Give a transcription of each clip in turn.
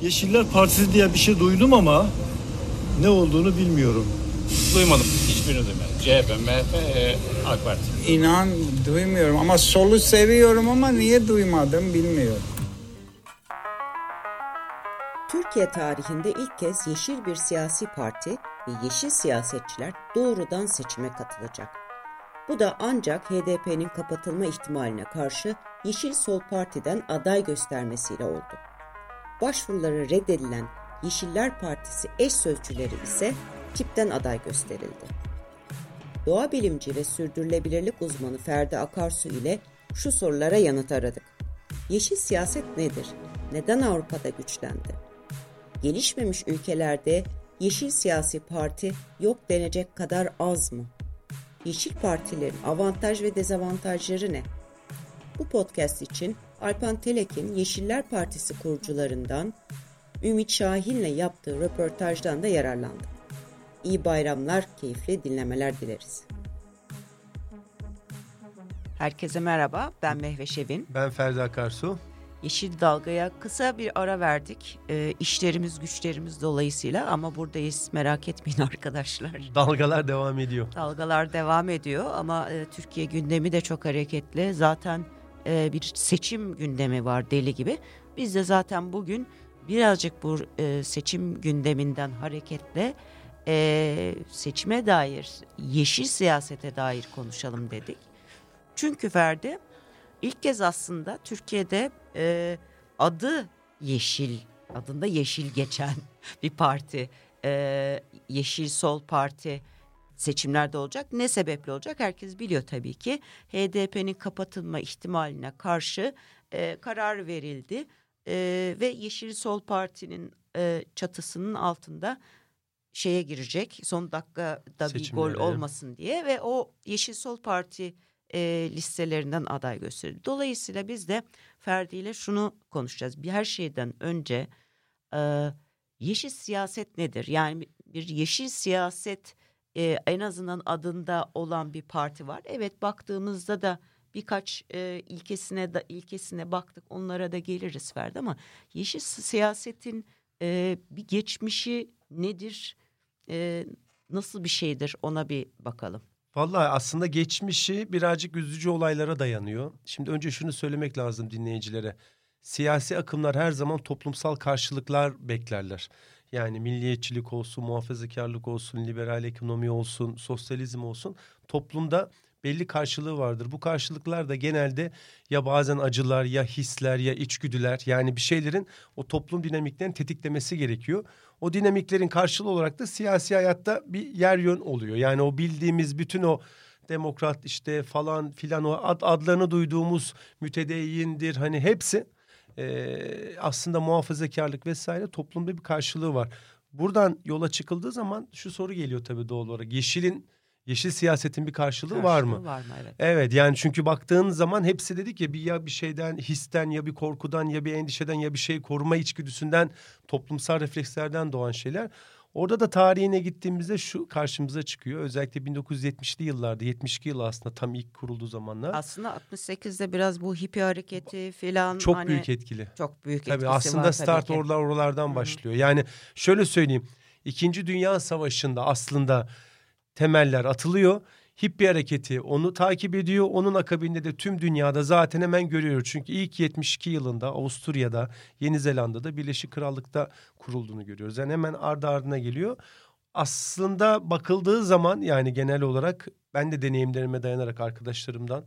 Yeşiller Partisi diye bir şey duydum ama ne olduğunu bilmiyorum. Duymadım. Hiçbirini duymadım. CHP, MHP, e, AK Parti. İnan duymuyorum ama solu seviyorum ama niye duymadım bilmiyorum. Türkiye tarihinde ilk kez yeşil bir siyasi parti ve yeşil siyasetçiler doğrudan seçime katılacak. Bu da ancak HDP'nin kapatılma ihtimaline karşı Yeşil Sol Parti'den aday göstermesiyle oldu. Başvuruları reddedilen Yeşiller Partisi eş sözcüleri ise tipten aday gösterildi. Doğa bilimci ve sürdürülebilirlik uzmanı Ferdi Akarsu ile şu sorulara yanıt aradık. Yeşil siyaset nedir? Neden Avrupa'da güçlendi? Gelişmemiş ülkelerde yeşil siyasi parti yok denecek kadar az mı? Yeşil partilerin avantaj ve dezavantajları ne? Bu podcast için Alpan Telek'in Yeşiller Partisi kurucularından Ümit Şahin'le yaptığı röportajdan da yararlandık. İyi bayramlar, keyifli dinlemeler dileriz. Herkese merhaba, ben Mehve Şevin. Ben Ferdi Akarsu. Yeşil Dalga'ya kısa bir ara verdik. E, işlerimiz güçlerimiz dolayısıyla ama buradayız merak etmeyin arkadaşlar. Dalgalar devam ediyor. Dalgalar devam ediyor ama e, Türkiye gündemi de çok hareketli. Zaten e, bir seçim gündemi var deli gibi. Biz de zaten bugün birazcık bu e, seçim gündeminden hareketle e, seçime dair, yeşil siyasete dair konuşalım dedik. Çünkü Ferdi ilk kez aslında Türkiye'de e, adı Yeşil, adında Yeşil geçen bir parti, e, Yeşil Sol Parti seçimlerde olacak. Ne sebeple olacak? Herkes biliyor tabii ki. HDP'nin kapatılma ihtimaline karşı e, karar verildi e, ve Yeşil Sol Parti'nin e, çatısının altında şeye girecek. Son dakikada bir gol olmasın diye ve o Yeşil Sol Parti e, listelerinden aday gösterildi. Dolayısıyla biz de Ferdi ile şunu konuşacağız. Bir her şeyden önce e, yeşil siyaset nedir? Yani bir yeşil siyaset e, en azından adında olan bir parti var. Evet baktığımızda da birkaç e, ilkesine da ilkesine baktık. Onlara da geliriz Ferdi ama yeşil siyasetin e, bir geçmişi nedir? E, nasıl bir şeydir ona bir bakalım. Vallahi aslında geçmişi birazcık üzücü olaylara dayanıyor. Şimdi önce şunu söylemek lazım dinleyicilere. Siyasi akımlar her zaman toplumsal karşılıklar beklerler. Yani milliyetçilik olsun, muhafazakarlık olsun, liberal ekonomi olsun, sosyalizm olsun toplumda belli karşılığı vardır. Bu karşılıklar da genelde ya bazen acılar ya hisler ya içgüdüler yani bir şeylerin o toplum dinamiklerini tetiklemesi gerekiyor. O dinamiklerin karşılığı olarak da siyasi hayatta bir yer yön oluyor. Yani o bildiğimiz bütün o demokrat işte falan filan o ad, adlarını duyduğumuz mütedeyyindir hani hepsi e, aslında muhafazakarlık vesaire toplumda bir karşılığı var. Buradan yola çıkıldığı zaman şu soru geliyor tabii doğal olarak. Yeşilin yeşil siyasetin bir karşılığı, karşılığı var mı? Var mı evet. Evet yani çünkü baktığın zaman hepsi dedik ya bir ya bir şeyden histen ya bir korkudan ya bir endişeden ya bir şey koruma içgüdüsünden toplumsal reflekslerden doğan şeyler. Orada da tarihine gittiğimizde şu karşımıza çıkıyor. Özellikle 1970'li yıllarda 72 yıl aslında tam ilk kurulduğu zamanlar. Aslında 68'de biraz bu hippie hareketi filan. Çok hani, büyük etkili. Çok büyük tabii etkisi aslında var start tabii oralar oralardan Hı-hı. başlıyor. Yani şöyle söyleyeyim. İkinci Dünya Savaşı'nda aslında temeller atılıyor. Hippie hareketi onu takip ediyor. Onun akabinde de tüm dünyada zaten hemen görüyoruz. Çünkü ilk 72 yılında Avusturya'da, Yeni Zelanda'da, Birleşik Krallık'ta kurulduğunu görüyoruz. Yani hemen ardı ardına geliyor. Aslında bakıldığı zaman yani genel olarak ben de deneyimlerime dayanarak arkadaşlarımdan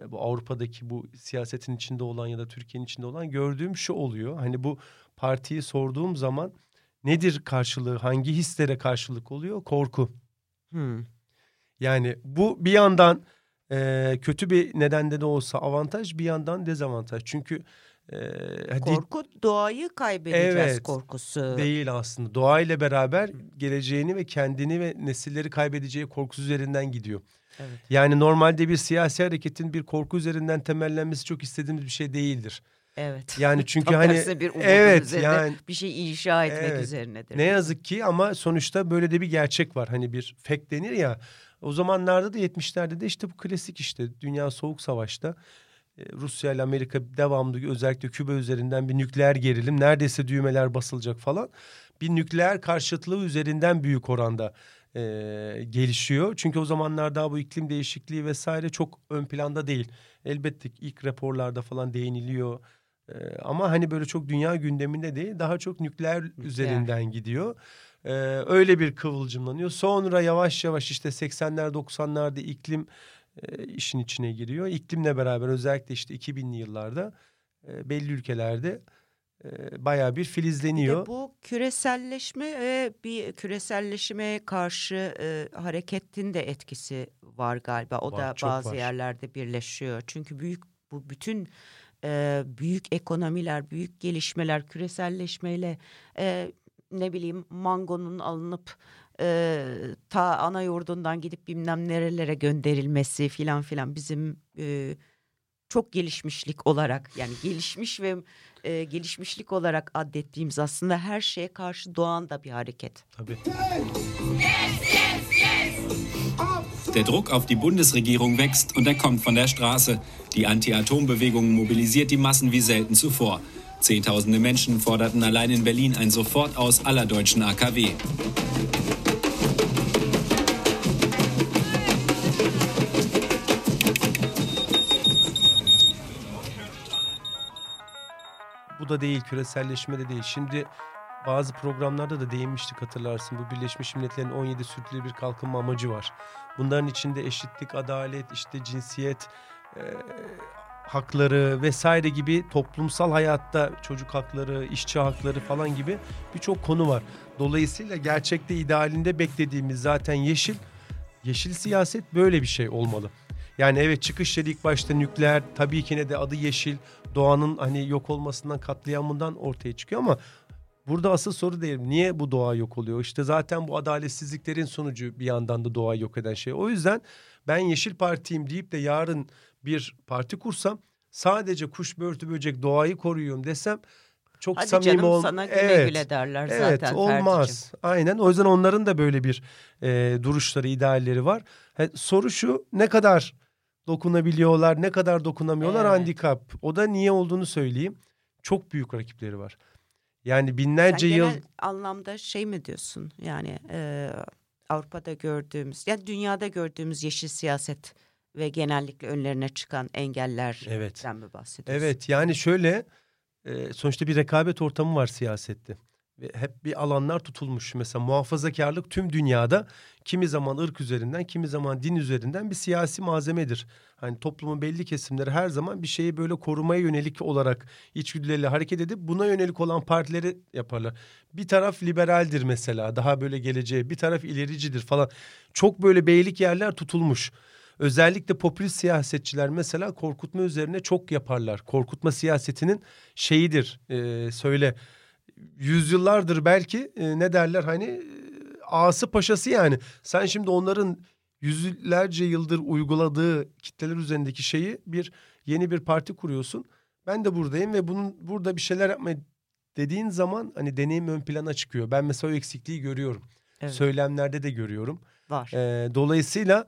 e, bu Avrupa'daki bu siyasetin içinde olan ya da Türkiye'nin içinde olan gördüğüm şu oluyor. Hani bu partiyi sorduğum zaman nedir karşılığı, hangi hislere karşılık oluyor? Korku. Hmm. Yani bu bir yandan e, kötü bir nedende de olsa avantaj bir yandan dezavantaj. Çünkü e, korku doğayı kaybedeceğiz evet, korkusu. Değil aslında. Doğayla beraber geleceğini ve kendini ve nesilleri kaybedeceği korkusu üzerinden gidiyor. Evet. Yani normalde bir siyasi hareketin bir korku üzerinden temellenmesi çok istediğimiz bir şey değildir. Evet. Yani çünkü hani bir evet yani bir şey inşa etmek evet, üzerinedir. Ne yazık ki ama sonuçta böyle de bir gerçek var. Hani bir fake denir ya. O zamanlarda da 70'lerde de işte bu klasik işte Dünya Soğuk Savaş'ta e, Rusya ile Amerika devamlı özellikle Küba üzerinden bir nükleer gerilim neredeyse düğmeler basılacak falan. Bir nükleer karşıtlığı üzerinden büyük oranda e, gelişiyor. Çünkü o zamanlar daha bu iklim değişikliği vesaire çok ön planda değil. Elbette ilk raporlarda falan değiniliyor. E, ama hani böyle çok dünya gündeminde değil daha çok nükleer, nükleer. üzerinden gidiyor. E, öyle bir kıvılcımlanıyor. Sonra yavaş yavaş işte 80'ler 90'larda iklim e, işin içine giriyor. İklimle beraber özellikle işte 2000'li yıllarda e, belli ülkelerde e, bayağı bir filizleniyor. Bir bu küreselleşme ve bir küreselleşime karşı e, hareketin de etkisi var galiba. O Var, da bazı var. yerlerde birleşiyor. Çünkü büyük bu bütün e, büyük ekonomiler, büyük gelişmeler küreselleşmeyle e, ne bileyim mangonun alınıp e, ta ana yurdundan gidip bilmem nerelere gönderilmesi filan filan bizim e, çok gelişmişlik olarak yani gelişmiş ve e, gelişmişlik olarak adettiğimiz aslında her şeye karşı doğan da bir hareket. Tabii. Der Druck auf die Bundesregierung wächst und er kommt von der Straße. Die Anti-Atom-Bewegung mobilisiert die Massen wie selten zuvor. Zehntausende Menschen forderten allein in Berlin ein Sofortaus aller deutschen AKW. Bu da değil, küreselleşme de değil. Şimdi bazı programlarda da değinmiştik hatırlarsın. Bu Birleşmiş Milletler'in 17 sürdürülebilir kalkınma amacı var. Bunların içinde eşitlik, adalet, işte cinsiyet, hakları vesaire gibi toplumsal hayatta çocuk hakları, işçi hakları falan gibi birçok konu var. Dolayısıyla gerçekte idealinde beklediğimiz zaten yeşil, yeşil siyaset böyle bir şey olmalı. Yani evet çıkış dedi ilk başta nükleer tabii ki ne de adı yeşil doğanın hani yok olmasından katliamından ortaya çıkıyor ama burada asıl soru değil niye bu doğa yok oluyor? İşte zaten bu adaletsizliklerin sonucu bir yandan da doğayı yok eden şey. O yüzden ben Yeşil Parti'yim deyip de yarın bir parti kursam sadece kuş börtü böcek doğayı koruyorum desem çok Hadi samimi canım ol. sana güle evet. güle derler Evet zaten olmaz. Ferdi'cim. Aynen o yüzden onların da böyle bir e, duruşları, idealleri var. He, soru şu ne kadar dokunabiliyorlar, ne kadar dokunamıyorlar Evet. handikap. O da niye olduğunu söyleyeyim. Çok büyük rakipleri var. Yani Sen binlerce yıl genel anlamda şey mi diyorsun? Yani e, Avrupa'da gördüğümüz, ya dünyada gördüğümüz yeşil siyaset ve genellikle önlerine çıkan engellerden Evet. mi bahsediyorsun? Evet yani şöyle e, sonuçta bir rekabet ortamı var siyasette. Ve hep bir alanlar tutulmuş. Mesela muhafazakarlık tüm dünyada kimi zaman ırk üzerinden, kimi zaman din üzerinden bir siyasi malzemedir. Hani toplumun belli kesimleri her zaman bir şeyi böyle korumaya yönelik olarak içgüdüleriyle hareket edip buna yönelik olan partileri yaparlar. Bir taraf liberaldir mesela, daha böyle geleceğe, bir taraf ilericidir falan. Çok böyle beylik yerler tutulmuş. Özellikle popülist siyasetçiler mesela korkutma üzerine çok yaparlar. Korkutma siyasetinin şeyidir, e, söyle yüzyıllardır belki e, ne derler hani e, ağası paşası yani. Sen şimdi onların yüzlerce yıldır uyguladığı kitleler üzerindeki şeyi bir yeni bir parti kuruyorsun. Ben de buradayım ve bunun burada bir şeyler yapmaya dediğin zaman hani deneyim ön plana çıkıyor. Ben mesela o eksikliği görüyorum. Evet. Söylemlerde de görüyorum. Var. Ee, dolayısıyla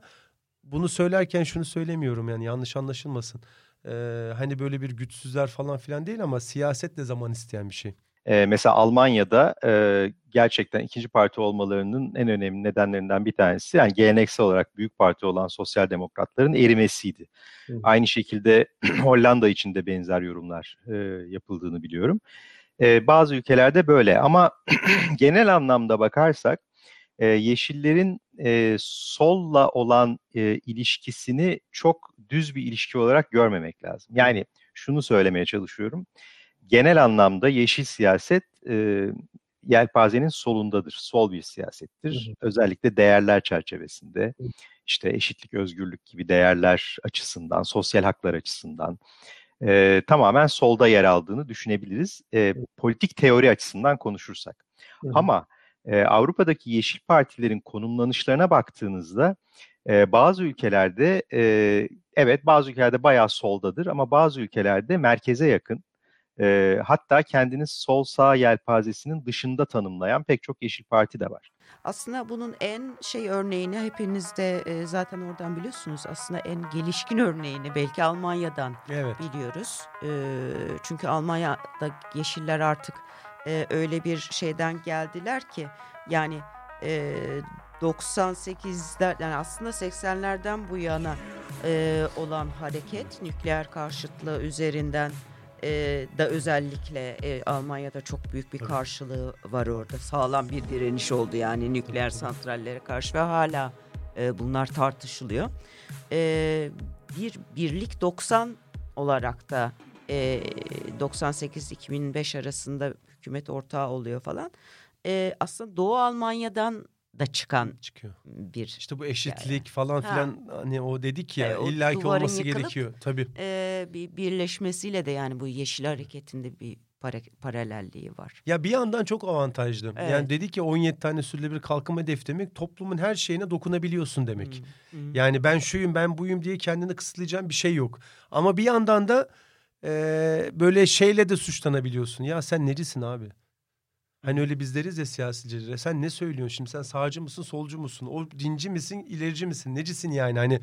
bunu söylerken şunu söylemiyorum yani yanlış anlaşılmasın. Ee, hani böyle bir güçsüzler falan filan değil ama siyaset de zaman isteyen bir şey. Ee, mesela Almanya'da e, gerçekten ikinci parti olmalarının en önemli nedenlerinden bir tanesi yani geleneksel olarak büyük parti olan sosyal demokratların erimesiydi. Hı. Aynı şekilde Hollanda için de benzer yorumlar e, yapıldığını biliyorum. E, bazı ülkelerde böyle ama genel anlamda bakarsak e, Yeşillerin e, solla olan e, ilişkisini çok düz bir ilişki olarak görmemek lazım. Yani şunu söylemeye çalışıyorum genel anlamda yeşil siyaset e, yelpazenin solundadır. Sol bir siyasettir. Hı hı. Özellikle değerler çerçevesinde. İşte eşitlik, özgürlük gibi değerler açısından, sosyal haklar açısından e, tamamen solda yer aldığını düşünebiliriz. E, politik teori açısından konuşursak. Hı hı. Ama e, Avrupa'daki yeşil partilerin konumlanışlarına baktığınızda e, bazı ülkelerde e, evet bazı ülkelerde bayağı soldadır ama bazı ülkelerde merkeze yakın e, hatta kendini sol sağ yelpazesinin dışında tanımlayan pek çok Yeşil Parti de var. Aslında bunun en şey örneğini hepiniz de e, zaten oradan biliyorsunuz. Aslında en gelişkin örneğini belki Almanya'dan Evet. biliyoruz. E, çünkü Almanya'da yeşiller artık e, öyle bir şeyden geldiler ki yani e, 98'ler yani aslında 80'lerden bu yana e, olan hareket nükleer karşıtlığı üzerinden e, da özellikle e, Almanya'da çok büyük bir karşılığı var orada. Sağlam bir direniş oldu yani nükleer santrallere karşı ve hala e, bunlar tartışılıyor. E, bir birlik 90 olarak da e, 98-2005 arasında hükümet ortağı oluyor falan. E, aslında Doğu Almanya'dan da çıkan Çıkıyor. bir İşte bu eşitlik falan Ha. filan hani o dedik ya E, illaki duvarın olması yıkılıp- gerekiyor. Tabii. e, bir birleşmesiyle de yani bu yeşil hareketinde bir para- paralelliği var. Ya bir yandan çok avantajlı. Evet. Yani dedik ya 17 tane sürdürülebilir kalkınma hedefi demek toplumun her şeyine dokunabiliyorsun demek. Hı, hı. Yani ben şuyum ben buyum diye kendini kısıtlayacağın bir şey yok. Ama bir yandan da e, böyle şeyle de suçlanabiliyorsun. Ya sen necisin abi? Hani öyle biz deriz ya siyasilcilere. Sen ne söylüyorsun şimdi? Sen sağcı mısın, solcu musun? O dinci misin, ilerici misin? Necisin yani? Hani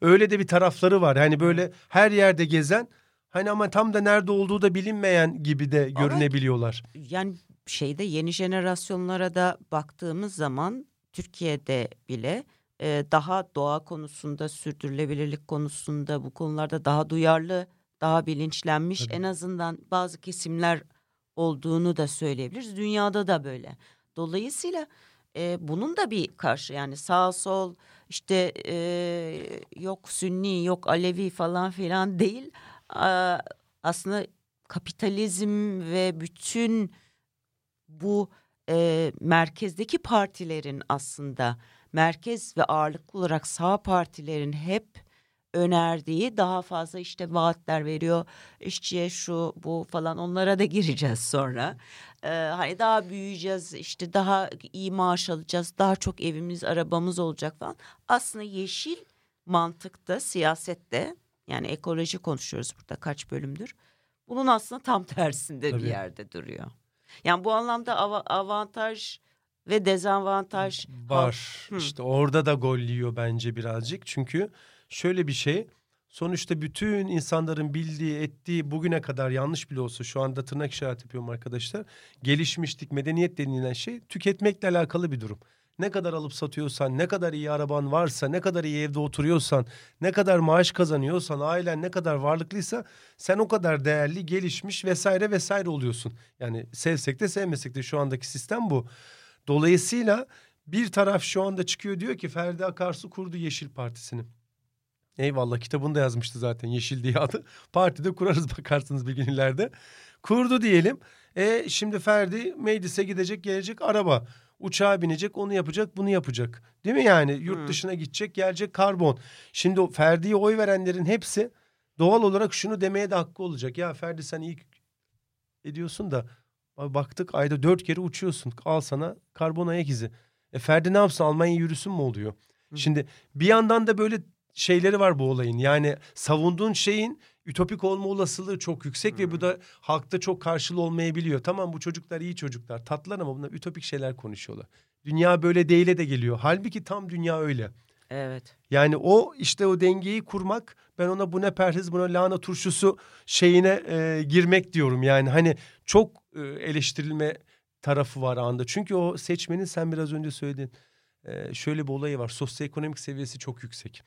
öyle de bir tarafları var. Hani böyle her yerde gezen hani ama tam da nerede olduğu da bilinmeyen gibi de Ama- görünebiliyorlar. Yani şeyde yeni jenerasyonlara da baktığımız zaman Türkiye'de bile e, daha doğa konusunda, sürdürülebilirlik konusunda bu konularda daha duyarlı, daha bilinçlenmiş Tabii. en azından bazı kesimler olduğunu da söyleyebiliriz. Dünyada da böyle. Dolayısıyla e, bunun da bir karşı yani sağ sol işte e, yok Sünni yok Alevi falan filan değil. Aa, aslında kapitalizm ve bütün bu e, merkezdeki partilerin aslında merkez ve ağırlıklı olarak sağ partilerin hep önerdiği daha fazla işte vaatler veriyor. İşçiye şu bu falan onlara da gireceğiz sonra. Ee, hani daha büyüyeceğiz işte daha iyi maaş alacağız daha çok evimiz arabamız olacak falan. Aslında yeşil mantıkta siyasette yani ekoloji konuşuyoruz burada kaç bölümdür. Bunun aslında tam tersinde Tabii. bir yerde duruyor. Yani bu anlamda ava- avantaj ve dezavantaj Var. Hı. İşte orada da gol yiyor bence birazcık. Çünkü şöyle bir şey. Sonuçta bütün insanların bildiği, ettiği bugüne kadar yanlış bile olsa şu anda tırnak işareti yapıyorum arkadaşlar. Gelişmişlik, medeniyet denilen şey tüketmekle alakalı bir durum. Ne kadar alıp satıyorsan, ne kadar iyi araban varsa, ne kadar iyi evde oturuyorsan, ne kadar maaş kazanıyorsan, ailen ne kadar varlıklıysa sen o kadar değerli, gelişmiş vesaire vesaire oluyorsun. Yani sevsek de sevmesek de şu andaki sistem bu. Dolayısıyla bir taraf şu anda çıkıyor diyor ki Ferdi Akarsu kurdu Yeşil Partisi'ni. Eyvallah kitabında yazmıştı zaten Yeşil diye adı. Partide kurarız bakarsınız bir gün ileride. Kurdu diyelim. E şimdi Ferdi meclise gidecek gelecek araba. Uçağa binecek onu yapacak bunu yapacak. Değil mi yani yurt Hı. dışına gidecek gelecek karbon. Şimdi o Ferdi'ye oy verenlerin hepsi doğal olarak şunu demeye de hakkı olacak. Ya Ferdi sen iyi ediyorsun da baktık ayda dört kere uçuyorsun. Al sana karbon ayak izi. E Ferdi ne yapsın Almanya yürüsün mü oluyor? Hı. Şimdi bir yandan da böyle şeyleri var bu olayın. Yani savunduğun şeyin ütopik olma olasılığı çok yüksek ve bu da halkta çok karşılığı olmayabiliyor. Tamam bu çocuklar iyi çocuklar tatlılar ama bunlar ütopik şeyler konuşuyorlar. Dünya böyle değile de geliyor. Halbuki tam dünya öyle. evet. Yani o işte o dengeyi kurmak ben ona bu ne perhiz buna lahana turşusu şeyine e, girmek diyorum. Yani hani çok e, eleştirilme tarafı var anda. Çünkü o seçmenin sen biraz önce söyledin e, şöyle bir olayı var. Sosyoekonomik seviyesi çok yüksek.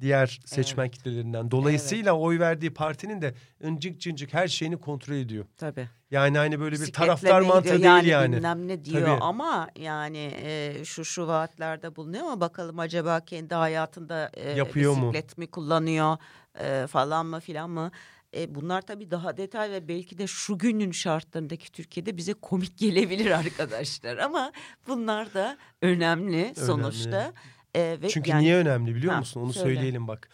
Diğer seçmen kitlelerinden. Dolayısıyla oy verdiği partinin de incik cincik her şeyini kontrol ediyor. Tabii. Yani hani böyle bir taraftar mantığı yani değil yani. Bilmem ne diyor Tabii. ama yani e, şu şu vaatlerde bulunuyor ama bakalım acaba kendi hayatında e, Yapıyor mu? bisiklet mi kullanıyor e, falan mı filan mı? E, bunlar tabii daha detay ve belki de şu günün şartlarındaki Türkiye'de bize komik gelebilir arkadaşlar ama bunlar da önemli, sonuçta. E, ve Çünkü yani- niye önemli biliyor Ha, musun? Onu söyle. söyleyelim bak.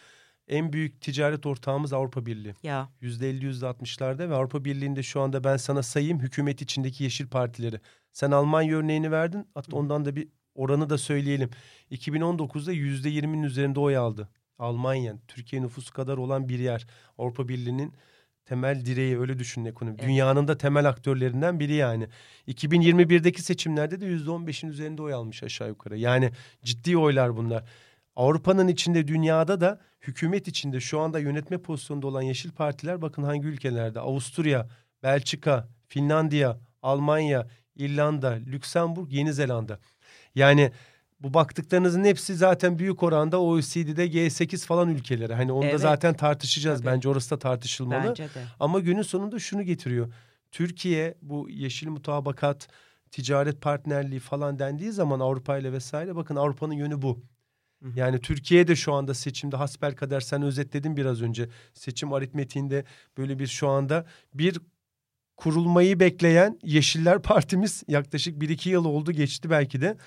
En büyük ticaret ortağımız Avrupa Birliği. Ya %50 %60'larda ve Avrupa Birliği'nde şu anda ben sana sayayım hükümet içindeki yeşil partileri. Sen Almanya örneğini verdin. Hatta ondan da bir oranı da söyleyelim. 2019'da %20'nin üzerinde oy aldı. Almanya, Türkiye nüfusu kadar olan bir yer. Avrupa Birliği'nin temel direği öyle düşünün ekonomi. Evet. Dünyanın da temel aktörlerinden biri yani. 2021'deki seçimlerde de %15'in üzerinde oy almış aşağı yukarı. Yani ciddi oylar bunlar. Avrupa'nın içinde dünyada da hükümet içinde şu anda yönetme pozisyonunda olan yeşil partiler bakın hangi ülkelerde? Avusturya, Belçika, Finlandiya, Almanya, İrlanda, Lüksemburg, Yeni Zelanda. Yani bu baktıklarınızın hepsi zaten büyük oranda OECD'de G8 falan ülkeleri. Hani onu da Evet. zaten tartışacağız. Tabii. Bence orası da tartışılmalı. Bence de. Ama günün sonunda şunu getiriyor. Türkiye bu yeşil mutabakat, ticaret partnerliği falan dendiği zaman Avrupa ile vesaire bakın Avrupa'nın yönü bu. Yani Türkiye de şu anda seçimde hasbelkader sen özetledin biraz önce. Seçim aritmetiğinde böyle bir şu anda bir kurulmayı bekleyen Yeşiller Partimiz yaklaşık 1-2 yıl oldu geçti belki de.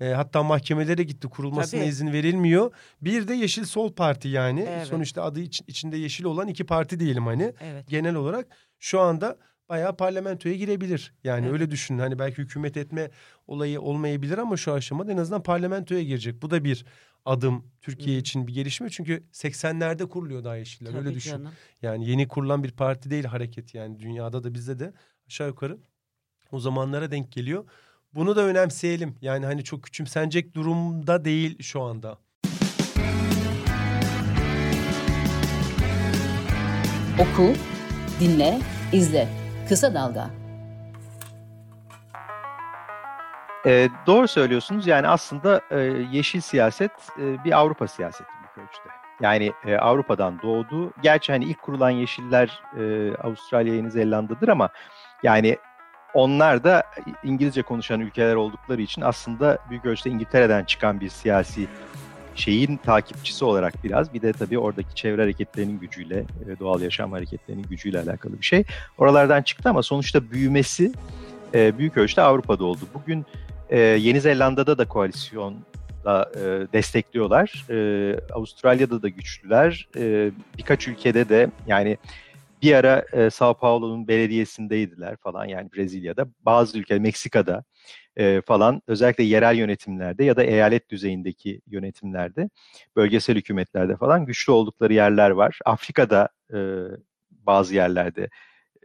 E, hatta mahkemelere gitti kurulmasına Tabii. izin verilmiyor. Bir de Yeşil Sol Parti yani. Evet. Sonuçta adı iç- içinde yeşil olan iki parti diyelim hani Evet. genel olarak şu anda bayağı parlamentoya girebilir. Yani Evet. öyle düşünün. Hani belki hükümet etme olayı olmayabilir ama şu aşamada en azından parlamentoya girecek. Bu da bir adım Türkiye Hı. için bir gelişme. Çünkü 80'lerde kuruluyor daha Yeşiller. öyle Tabii düşün. canım. Yani yeni kurulan bir parti değil hareket yani dünyada da bizde de aşağı yukarı o zamanlara denk geliyor. Bunu da önemseyelim. Yani hani çok küçümsenecek durumda değil şu anda. Oku, dinle, izle. Kısa Dalga. E, doğru söylüyorsunuz. Yani aslında e, yeşil siyaset e, bir Avrupa siyaseti bir ölçüde. Yani e, Avrupa'dan doğdu. Gerçi hani ilk kurulan yeşiller e, Avustralya, Yeni Zelanda'dır ama yani onlar da İngilizce konuşan ülkeler oldukları için aslında büyük ölçüde İngiltere'den çıkan bir siyasi şeyin takipçisi olarak biraz bir de tabii oradaki çevre hareketlerinin gücüyle, e, doğal yaşam hareketlerinin gücüyle alakalı bir şey. Oralardan çıktı ama sonuçta büyümesi e, büyük ölçüde Avrupa'da oldu. Bugün e, Yeni Zelanda'da da koalisyonda e, destekliyorlar. E, Avustralya'da da güçlüler. E, birkaç ülkede de yani bir ara e, Sao Paulo'nun belediyesindeydiler falan yani Brezilya'da. Bazı ülke Meksika'da e, falan özellikle yerel yönetimlerde ya da eyalet düzeyindeki yönetimlerde, bölgesel hükümetlerde falan güçlü oldukları yerler var. Afrika'da e, bazı yerlerde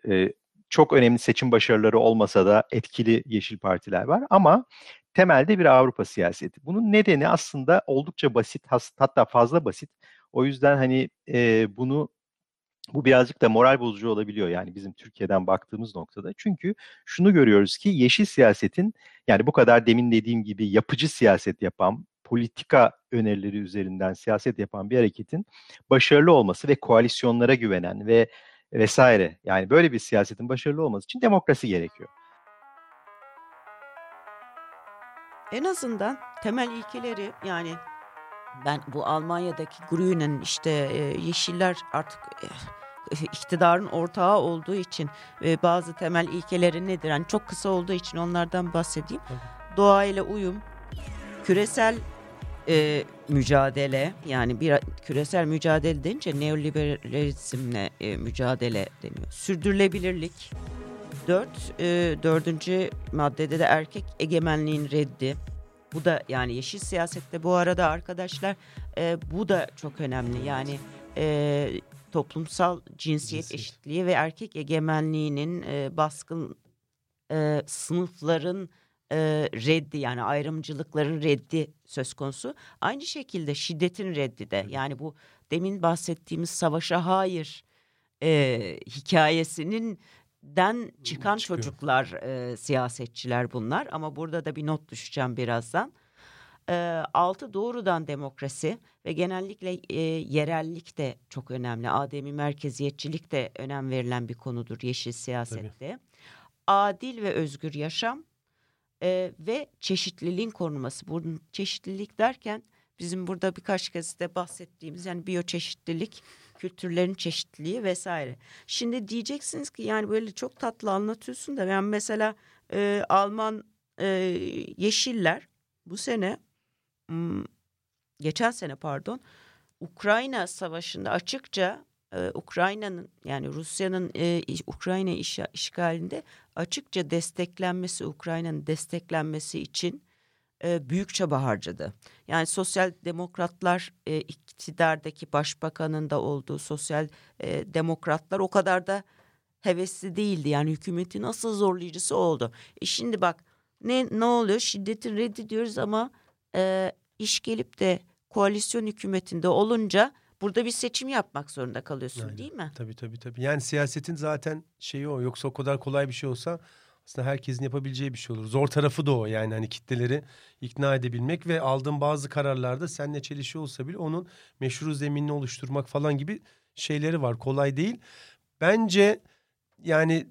e, çok önemli seçim başarıları olmasa da etkili yeşil partiler var ama temelde bir Avrupa siyaseti. Bunun nedeni aslında oldukça basit, hatta fazla basit. O yüzden hani e, bunu bu birazcık da moral bozucu olabiliyor yani bizim Türkiye'den baktığımız noktada. Çünkü şunu görüyoruz ki yeşil siyasetin yani bu kadar demin dediğim gibi yapıcı siyaset yapan, politika önerileri üzerinden siyaset yapan bir hareketin başarılı olması ve koalisyonlara güvenen ve vesaire yani böyle bir siyasetin başarılı olması için demokrasi gerekiyor. En azından temel ilkeleri yani ben bu Almanya'daki Grünen işte e, Yeşiller artık e, iktidarın ortağı olduğu için e, bazı temel ilkeleri nedir? Yani çok kısa olduğu için onlardan bahsedeyim. Doğayla uyum, küresel e, mücadele yani bir küresel mücadele denince neoliberalizmle e, mücadele deniyor. Sürdürülebilirlik. Dört, e, dördüncü maddede de erkek egemenliğin reddi. Bu da yani yeşil siyasette bu arada arkadaşlar e, bu da çok önemli. Yani e, toplumsal cinsiyet, Cinsiyet. eşitliği ve erkek egemenliğinin e, baskın e, sınıfların e, reddi yani ayrımcılıkların reddi söz konusu. Aynı şekilde şiddetin reddi de yani bu demin bahsettiğimiz savaşa hayır e, hikayesinin den çıkan Çıkıyor. çocuklar e, siyasetçiler bunlar ama burada da bir not düşeceğim birazdan. E, altı doğrudan demokrasi ve genellikle e, yerellik de çok önemli. Ademi merkeziyetçilik de önem verilen bir konudur yeşil siyasette. Adil ve özgür yaşam e, ve çeşitliliğin korunması. Bunun çeşitlilik derken bizim burada birkaç kez de bahsettiğimiz yani biyoçeşitlilik, kültürlerin çeşitliliği vesaire. Şimdi diyeceksiniz ki yani böyle çok tatlı anlatıyorsun da ben mesela e, Alman e, Yeşiller bu sene geçen sene pardon Ukrayna Savaşı'nda açıkça e, Ukrayna'nın yani Rusya'nın e, Ukrayna iş- işgalinde açıkça desteklenmesi Ukrayna'nın desteklenmesi için e, büyük çaba harcadı. Yani sosyal demokratlar e, iktidardaki başbakanın da olduğu sosyal e, demokratlar o kadar da hevesli değildi. Yani hükümetin asıl zorlayıcısı oldu. E şimdi bak ne ne oluyor? Şiddeti reddediyoruz ama e, iş gelip de koalisyon hükümetinde olunca burada bir seçim yapmak zorunda kalıyorsun Aynen. değil mi? Tabii tabii tabii. Yani siyasetin zaten şeyi o. Yoksa o kadar kolay bir şey olsa aslında herkesin yapabileceği bir şey olur. Zor tarafı da o yani hani kitleleri ikna edebilmek ve aldığın bazı kararlarda seninle çelişiyor olsa bile onun meşru zeminini oluşturmak falan gibi şeyleri var. Kolay değil. Bence yani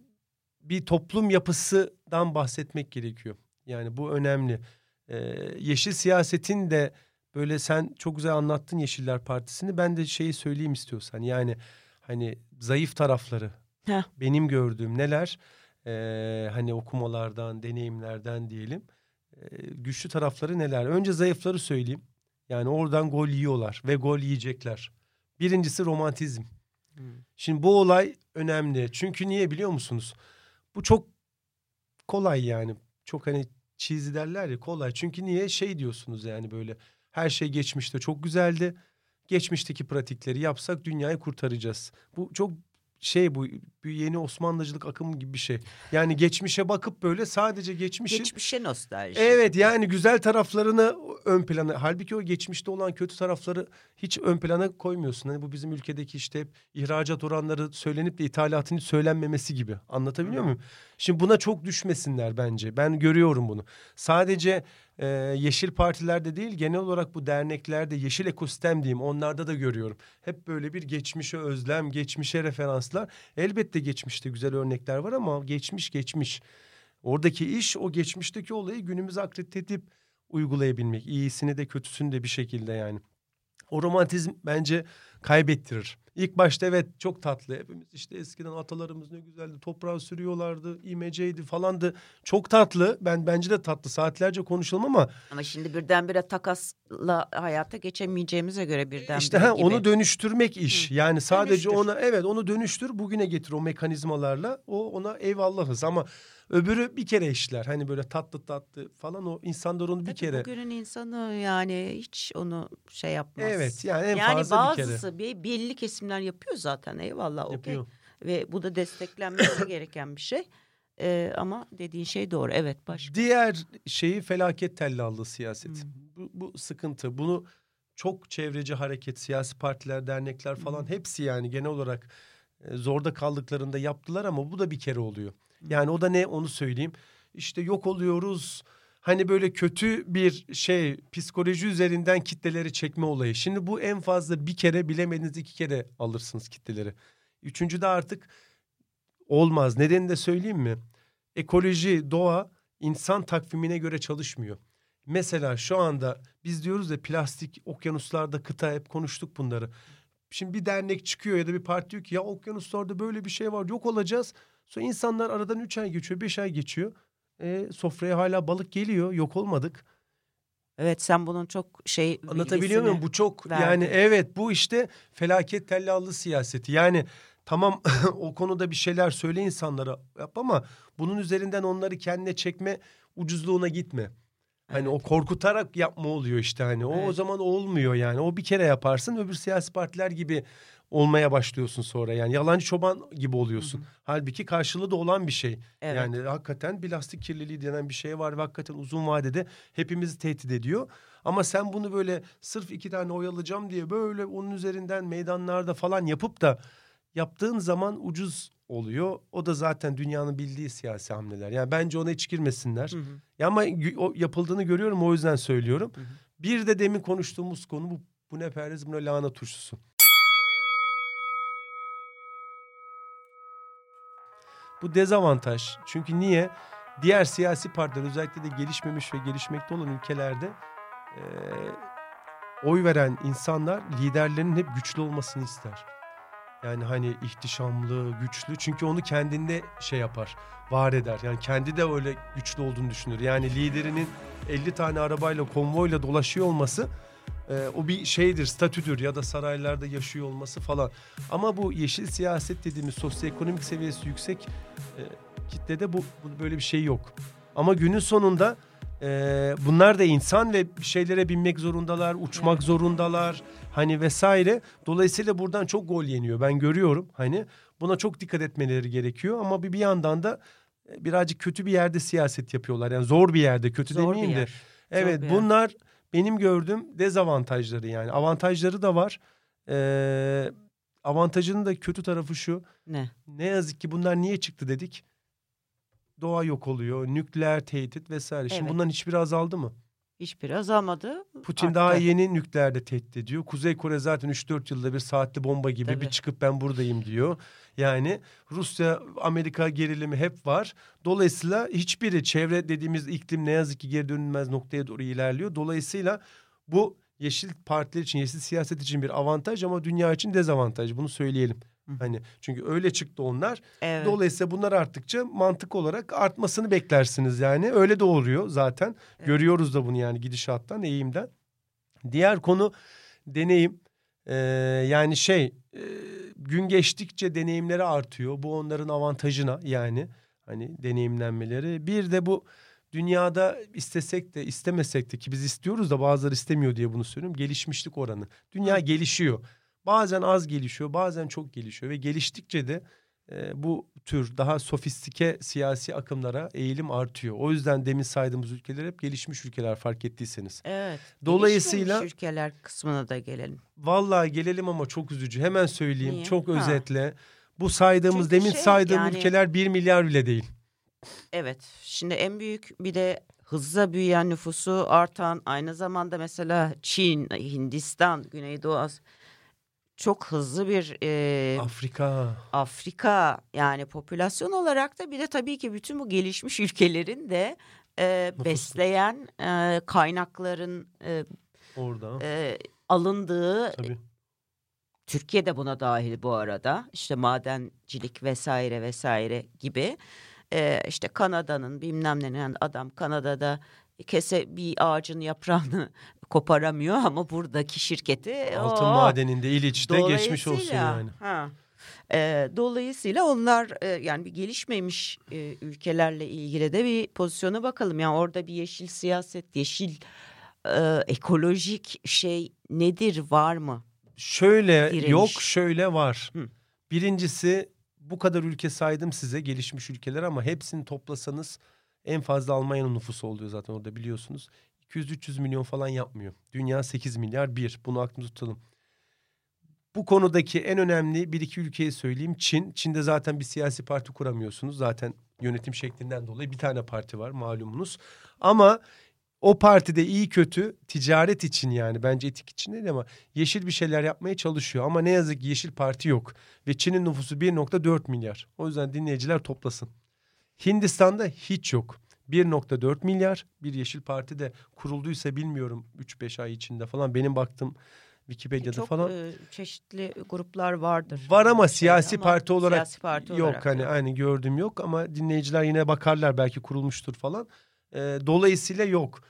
bir toplum yapısından bahsetmek gerekiyor. Yani bu önemli. Ee, yeşil siyasetin de böyle sen çok güzel anlattın Yeşiller Partisi'ni. Ben de şeyi söyleyeyim istiyorsan. Yani hani zayıf tarafları. Heh. Benim gördüğüm neler? Ee, hani okumalardan, deneyimlerden diyelim. Ee, güçlü tarafları neler? Önce zayıfları söyleyeyim. Yani oradan gol yiyorlar ve gol yiyecekler. Birincisi romantizm. Şimdi bu olay önemli. Çünkü niye biliyor musunuz? Bu çok kolay yani. Çok hani cheesy derler ya kolay. Çünkü niye şey diyorsunuz yani böyle her şey geçmişte çok güzeldi. Geçmişteki pratikleri yapsak dünyayı kurtaracağız. Bu çok şey bu bir yeni Osmanlıcılık akımı gibi bir şey. Yani geçmişe bakıp böyle sadece geçmişi Geçmişe nostalji. Evet yani güzel taraflarını ön plana halbuki o geçmişte olan kötü tarafları hiç ön plana koymuyorsun. Hani bu bizim ülkedeki işte hep ihracat oranları söylenip de ithalatın söylenmemesi gibi. Anlatabiliyor muyum? Şimdi buna çok düşmesinler bence. Ben görüyorum bunu. Sadece e, yeşil partilerde değil genel olarak bu derneklerde yeşil ekosistem diyeyim onlarda da görüyorum. Hep böyle bir geçmişe özlem, geçmişe referanslar. Elbette geçmişte güzel örnekler var ama geçmiş geçmiş. Oradaki iş o geçmişteki olayı günümüze akredite edip uygulayabilmek. İyisini de kötüsünü de bir şekilde yani. O romantizm bence kaybettirir. İlk başta evet çok tatlı. Hepimiz işte eskiden atalarımız ne güzeldi. Toprağı sürüyorlardı, imeceydi falandı. Çok tatlı. Ben bence de tatlı. Saatlerce konuşalım ama Ama şimdi birdenbire takasla hayata geçemeyeceğimize göre birdenbire işte ha, gibi. onu dönüştürmek iş. Yani sadece Dönüştür. ona evet onu dönüştür bugüne getir o mekanizmalarla. O ona eyvallahız ama öbürü bir kere işler. Hani böyle tatlı tatlı falan o insanlar onu bir Tabii kere. Bugünün insanı yani hiç onu şey yapmaz. Evet yani en yani fazla bir kere. bazısı bir belli kesimler yapıyor zaten eyvallah okey. Ve bu da desteklenmesi gereken bir şey. Ee, ama dediğin şey doğru evet başka. Diğer şeyi felaket tellallığı siyaset. Hmm. Bu, bu sıkıntı. Bunu çok çevreci hareket, siyasi partiler, dernekler falan Hmm. hepsi yani genel olarak e, zorda kaldıklarında yaptılar ama bu da bir kere oluyor. Yani o da ne onu söyleyeyim. İşte yok oluyoruz. Hani böyle kötü bir şey psikoloji üzerinden kitleleri çekme olayı. Şimdi bu en fazla bir kere bilemediniz iki kere alırsınız kitleleri. Üçüncü de artık olmaz. Nedenini de söyleyeyim mi? Ekoloji, doğa insan takvimine göre çalışmıyor. Mesela şu anda biz diyoruz ya plastik okyanuslarda kıta hep konuştuk bunları. Şimdi bir dernek çıkıyor ya da bir parti diyor ki ya okyanuslarda böyle bir şey var yok olacağız. Sonra insanlar aradan üç ay geçiyor beş ay geçiyor. E, sofraya hala balık geliyor yok olmadık. Evet sen bunun çok şey Anlatabiliyor muyum? Bu çok verdin. yani evet bu işte felaket tellallı siyaseti. Yani tamam o konuda bir şeyler söyle insanlara yap ama bunun üzerinden onları kendine çekme ucuzluğuna gitme. Hani o korkutarak yapma oluyor işte hani. O o Evet. zaman olmuyor yani. O bir kere yaparsın öbür siyasi partiler gibi olmaya başlıyorsun sonra. Yani yalancı çoban gibi oluyorsun. Halbuki karşılığı da olan bir şey. Evet. Yani hakikaten plastik kirliliği denen bir şey var ve hakikaten uzun vadede hepimizi tehdit ediyor. Ama sen bunu böyle sırf iki tane oy alacağım diye böyle onun üzerinden meydanlarda falan yapıp da yaptığın zaman ucuz oluyor. O da zaten dünyanın bildiği siyasi hamleler. Yani bence ona hiç girmesinler. Hı hı. Ya ama o yapıldığını görüyorum o yüzden söylüyorum. Hı hı. Bir de demin konuştuğumuz konu bu. Bu ne perhiz bu ne lahana turşusu. Bu dezavantaj. Çünkü niye? Diğer siyasi partiler özellikle de gelişmemiş ve gelişmekte olan ülkelerde eee, oy veren insanlar liderlerinin hep güçlü olmasını ister. Yani hani ihtişamlı, güçlü. Çünkü onu kendinde şey yapar, var eder. Yani kendi de öyle güçlü olduğunu düşünür. Yani liderinin 50 tane arabayla, konvoyla dolaşıyor olması e, o bir şeydir, statüdür ya da saraylarda yaşıyor olması falan. Ama bu yeşil siyaset dediğimiz sosyoekonomik seviyesi yüksek e, kitlede bu, bu böyle bir şey yok. Ama günün sonunda Ee, bunlar da insan ve bir şeylere binmek zorundalar, uçmak zorundalar hani vesaire. Dolayısıyla buradan çok gol yeniyor. Ben görüyorum hani buna çok dikkat etmeleri gerekiyor ama bir bir yandan da e, birazcık kötü bir yerde siyaset yapıyorlar. Yani zor bir yerde, kötü Zor demeyeyim de. yer. Evet yer. bunlar benim gördüğüm dezavantajları yani. Avantajları da var. Ee, avantajının da kötü tarafı şu. Ne? Ne yazık ki bunlar niye çıktı dedik. Doğa yok oluyor, nükleer tehdit vesaire. Şimdi Evet. bunların hiçbiri azaldı mı? Hiçbiri azalmadı. Putin arttı. daha yeni nükleerde tehdit ediyor. Kuzey Kore zaten 3-4 yılda bir saatli bomba gibi bir Tabii. çıkıp ben buradayım diyor. Yani Rusya, Amerika gerilimi hep var. Dolayısıyla hiçbiri çevre dediğimiz iklim ne yazık ki geri dönülmez noktaya doğru ilerliyor. Dolayısıyla bu yeşil partiler için, yeşil siyaset için bir avantaj ama dünya için dezavantaj. Bunu söyleyelim. Hani çünkü öyle çıktı onlar. Evet. Dolayısıyla bunlar arttıkça mantık olarak artmasını beklersiniz yani. Öyle de oluyor zaten. Görüyoruz da bunu yani gidişattan, eğimden. Diğer konu deneyim. Ee, yani şey e, gün geçtikçe deneyimleri artıyor. Bu onların avantajına yani hani deneyimlenmeleri. Bir de bu dünyada istesek de istemesek de ki biz istiyoruz da bazıları istemiyor diye bunu söylüyorum. Gelişmişlik oranı. Dünya gelişiyor. Bazen az gelişiyor, bazen çok gelişiyor ve geliştikçe de e, bu tür daha sofistike siyasi akımlara eğilim artıyor. O yüzden demin saydığımız ülkeler hep gelişmiş ülkeler fark ettiyseniz. Evet. Dolayısıyla- ülkeler kısmına da gelelim. Vallahi gelelim ama çok üzücü. Hemen söyleyeyim Niye? çok Ha. özetle. Bu saydığımız Çünkü demin şey, saydığım yani- ülkeler 1 milyar bile değil. Evet. Şimdi en büyük bir de hızla büyüyen nüfusu artan aynı zamanda mesela Çin, Hindistan, Güneydoğu Asya çok hızlı bir e, Afrika. Afrika yani popülasyon olarak da bir de tabii ki bütün bu gelişmiş ülkelerin de e, besleyen e, kaynakların e, Orada. e, alındığı Tabii. Türkiye de buna dahil bu arada. İşte madencilik vesaire vesaire gibi. Ee, işte Kanada'nın bilmem ne yani adam Kanada'da kese bir ağacın yaprağını koparamıyor ama buradaki şirketi Altın o- madeninde İliç'te geçmiş olsun yani. Ha. Ee, dolayısıyla onlar e, yani bir gelişmemiş e, ülkelerle ilgili de bir pozisyona bakalım. Yani orada bir yeşil siyaset, yeşil e, ekolojik şey nedir var mı? Şöyle Direniş. yok şöyle var. Hı. Birincisi bu kadar ülke saydım size gelişmiş ülkeler ama hepsini toplasanız en fazla Almanya'nın nüfusu oluyor zaten orada biliyorsunuz. 200-300 milyon falan yapmıyor. Dünya 8 milyar bir. Bunu aklımda tutalım. Bu konudaki en önemli bir iki ülkeyi söyleyeyim. Çin. Çin'de zaten bir siyasi parti kuramıyorsunuz. Zaten yönetim şeklinden dolayı bir tane parti var malumunuz. Ama o partide iyi kötü ticaret için yani bence etik için değil ama yeşil bir şeyler yapmaya çalışıyor. Ama ne yazık ki yeşil parti yok. Ve Çin'in nüfusu 1.4 milyar. O yüzden dinleyiciler toplasın. Hindistan'da hiç yok. 1.4 milyar bir yeşil parti de kurulduysa bilmiyorum 3-5 ay içinde falan benim baktım Wikipedia'da Çok falan. e, çeşitli gruplar vardır. Var ama Şeyde siyasi ama parti olarak siyasi parti yok olarak hani aynı gördüğüm yok ama dinleyiciler yine bakarlar belki kurulmuştur falan. Ee, dolayısıyla yok.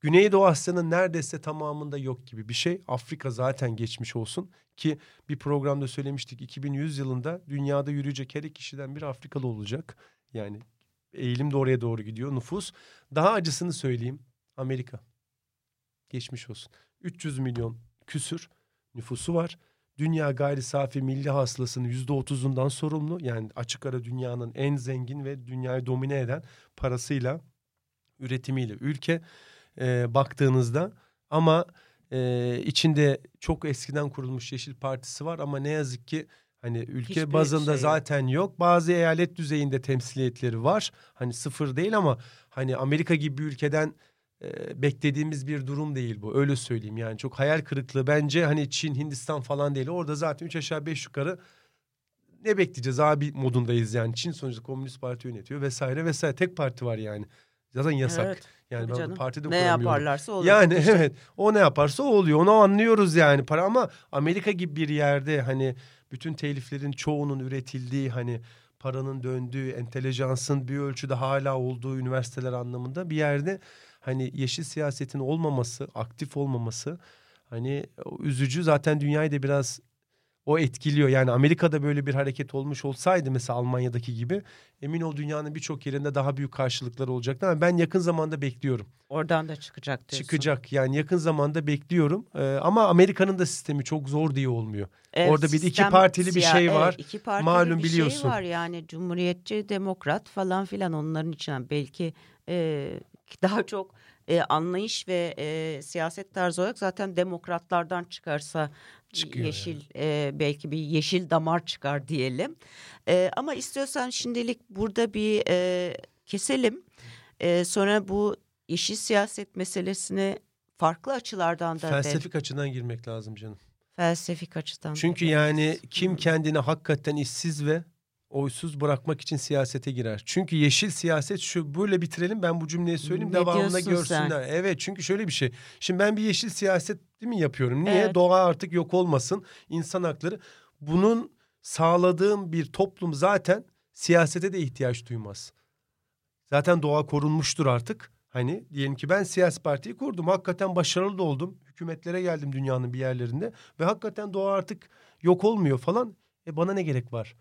Güneydoğu Asya'nın neredeyse tamamında yok gibi bir şey. Afrika zaten geçmiş olsun ki bir programda söylemiştik 2100 yılında dünyada yürüyecek her iki kişiden biri Afrikalı olacak. Yani eğilim de oraya doğru gidiyor nüfus. Daha acısını söyleyeyim Amerika. Geçmiş olsun. 300 milyon küsür nüfusu var. Dünya gayri safi milli hasılasının yüzde otuzundan sorumlu. Yani açık ara dünyanın en zengin ve dünyayı domine eden parasıyla, üretimiyle ülke e, baktığınızda. Ama e, içinde çok eskiden kurulmuş Yeşil Partisi var ama ne yazık ki hani ülke Hiçbir bazında şey yok. zaten yok. Bazı eyalet düzeyinde temsiliyetleri var. Hani sıfır değil ama hani Amerika gibi bir ülkeden e, beklediğimiz bir durum değil bu. Öyle söyleyeyim yani çok hayal kırıklığı bence hani Çin, Hindistan falan değil. Orada zaten üç aşağı beş yukarı ne bekleyeceğiz abi modundayız yani. Çin sonuçta Komünist Parti yönetiyor vesaire vesaire. Tek parti var yani. Zaten yasak. Evet, yani tabii ben canım. partide ne yaparlarsa olur. Yani İşte. evet o ne yaparsa o oluyor. Onu anlıyoruz yani. Para ama Amerika gibi bir yerde hani bütün teliflerin çoğunun üretildiği hani paranın döndüğü entelejansın bir ölçüde hala olduğu üniversiteler anlamında bir yerde hani yeşil siyasetin olmaması aktif olmaması hani üzücü. Zaten dünyayı da biraz O etkiliyor. Yani Amerika'da böyle bir hareket olmuş olsaydı mesela Almanya'daki gibi emin ol dünyanın birçok yerinde daha büyük karşılıklar olacaktı ama ben yakın zamanda bekliyorum. Oradan da çıkacak diyorsun. Çıkacak yani yakın zamanda bekliyorum. Ee, ama Amerika'nın da sistemi çok zor diye olmuyor. Evet, Orada bir iki partili bir şey evet, var. iki partili Malum bir biliyorsun. şey var yani cumhuriyetçi, demokrat falan filan onların içinden belki e, daha çok e, anlayış ve e, siyaset tarzı olarak zaten demokratlardan çıkarsa Çıkıyor yeşil e, belki bir yeşil damar çıkar diyelim. E, ama istiyorsan şimdilik burada bir e, keselim. E, sonra bu yeşil siyaset meselesini farklı açılardan da Felsefik açıdan girmek lazım canım. felsefik açıdan. da Çünkü yani kim kendini hakikaten işsiz ve oysuz bırakmak için siyasete girer. Çünkü yeşil siyaset şu böyle bitirelim ben bu cümleyi söyleyeyim Ne devamında görsünler. sen? Evet çünkü şöyle bir şey. Şimdi ben bir yeşil siyaset değil mi yapıyorum? Niye? Evet. Doğa artık yok olmasın. insan hakları. Bunun sağladığım bir toplum zaten siyasete de ihtiyaç duymaz. Zaten doğa korunmuştur artık. Hani diyelim ki ben siyasi partiyi kurdum. Hakikaten başarılı da oldum. Hükümetlere geldim dünyanın bir yerlerinde. Ve hakikaten doğa artık yok olmuyor falan. E bana ne gerek var?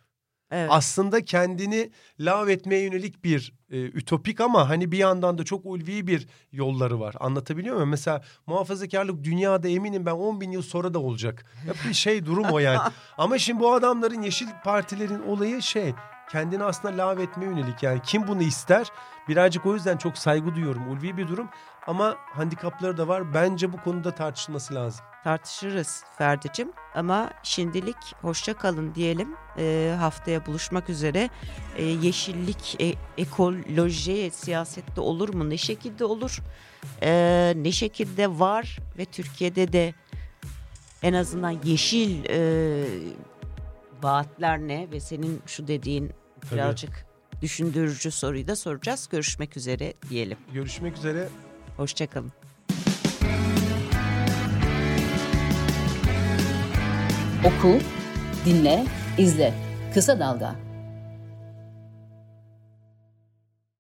Evet. Aslında kendini lav etmeye yönelik bir e, ütopik ama hani bir yandan da çok ulvi bir yolları var. Anlatabiliyor muyum? Mesela muhafazakarlık dünyada eminim ben 10 bin yıl sonra da olacak. Hep bir şey durum o yani. ama şimdi bu adamların yeşil partilerin olayı şey kendini aslında lav etmeye yönelik yani kim bunu ister birazcık o yüzden çok saygı duyuyorum ulvi bir durum ama handikapları da var bence bu konuda tartışılması lazım. tartışırız Ferdi'cim ama şimdilik hoşça kalın diyelim. Ee, haftaya buluşmak üzere. Ee, yeşillik, e- ekoloji siyasette olur mu? Ne şekilde olur? Ee, ne şekilde var ve Türkiye'de de en azından yeşil e, vaatler ne ve senin şu dediğin Tabii. birazcık düşündürücü soruyu da soracağız. Görüşmek üzere diyelim. Görüşmek üzere. Hoşçakalın. Oku, dinle, izle. Kısa Dalga.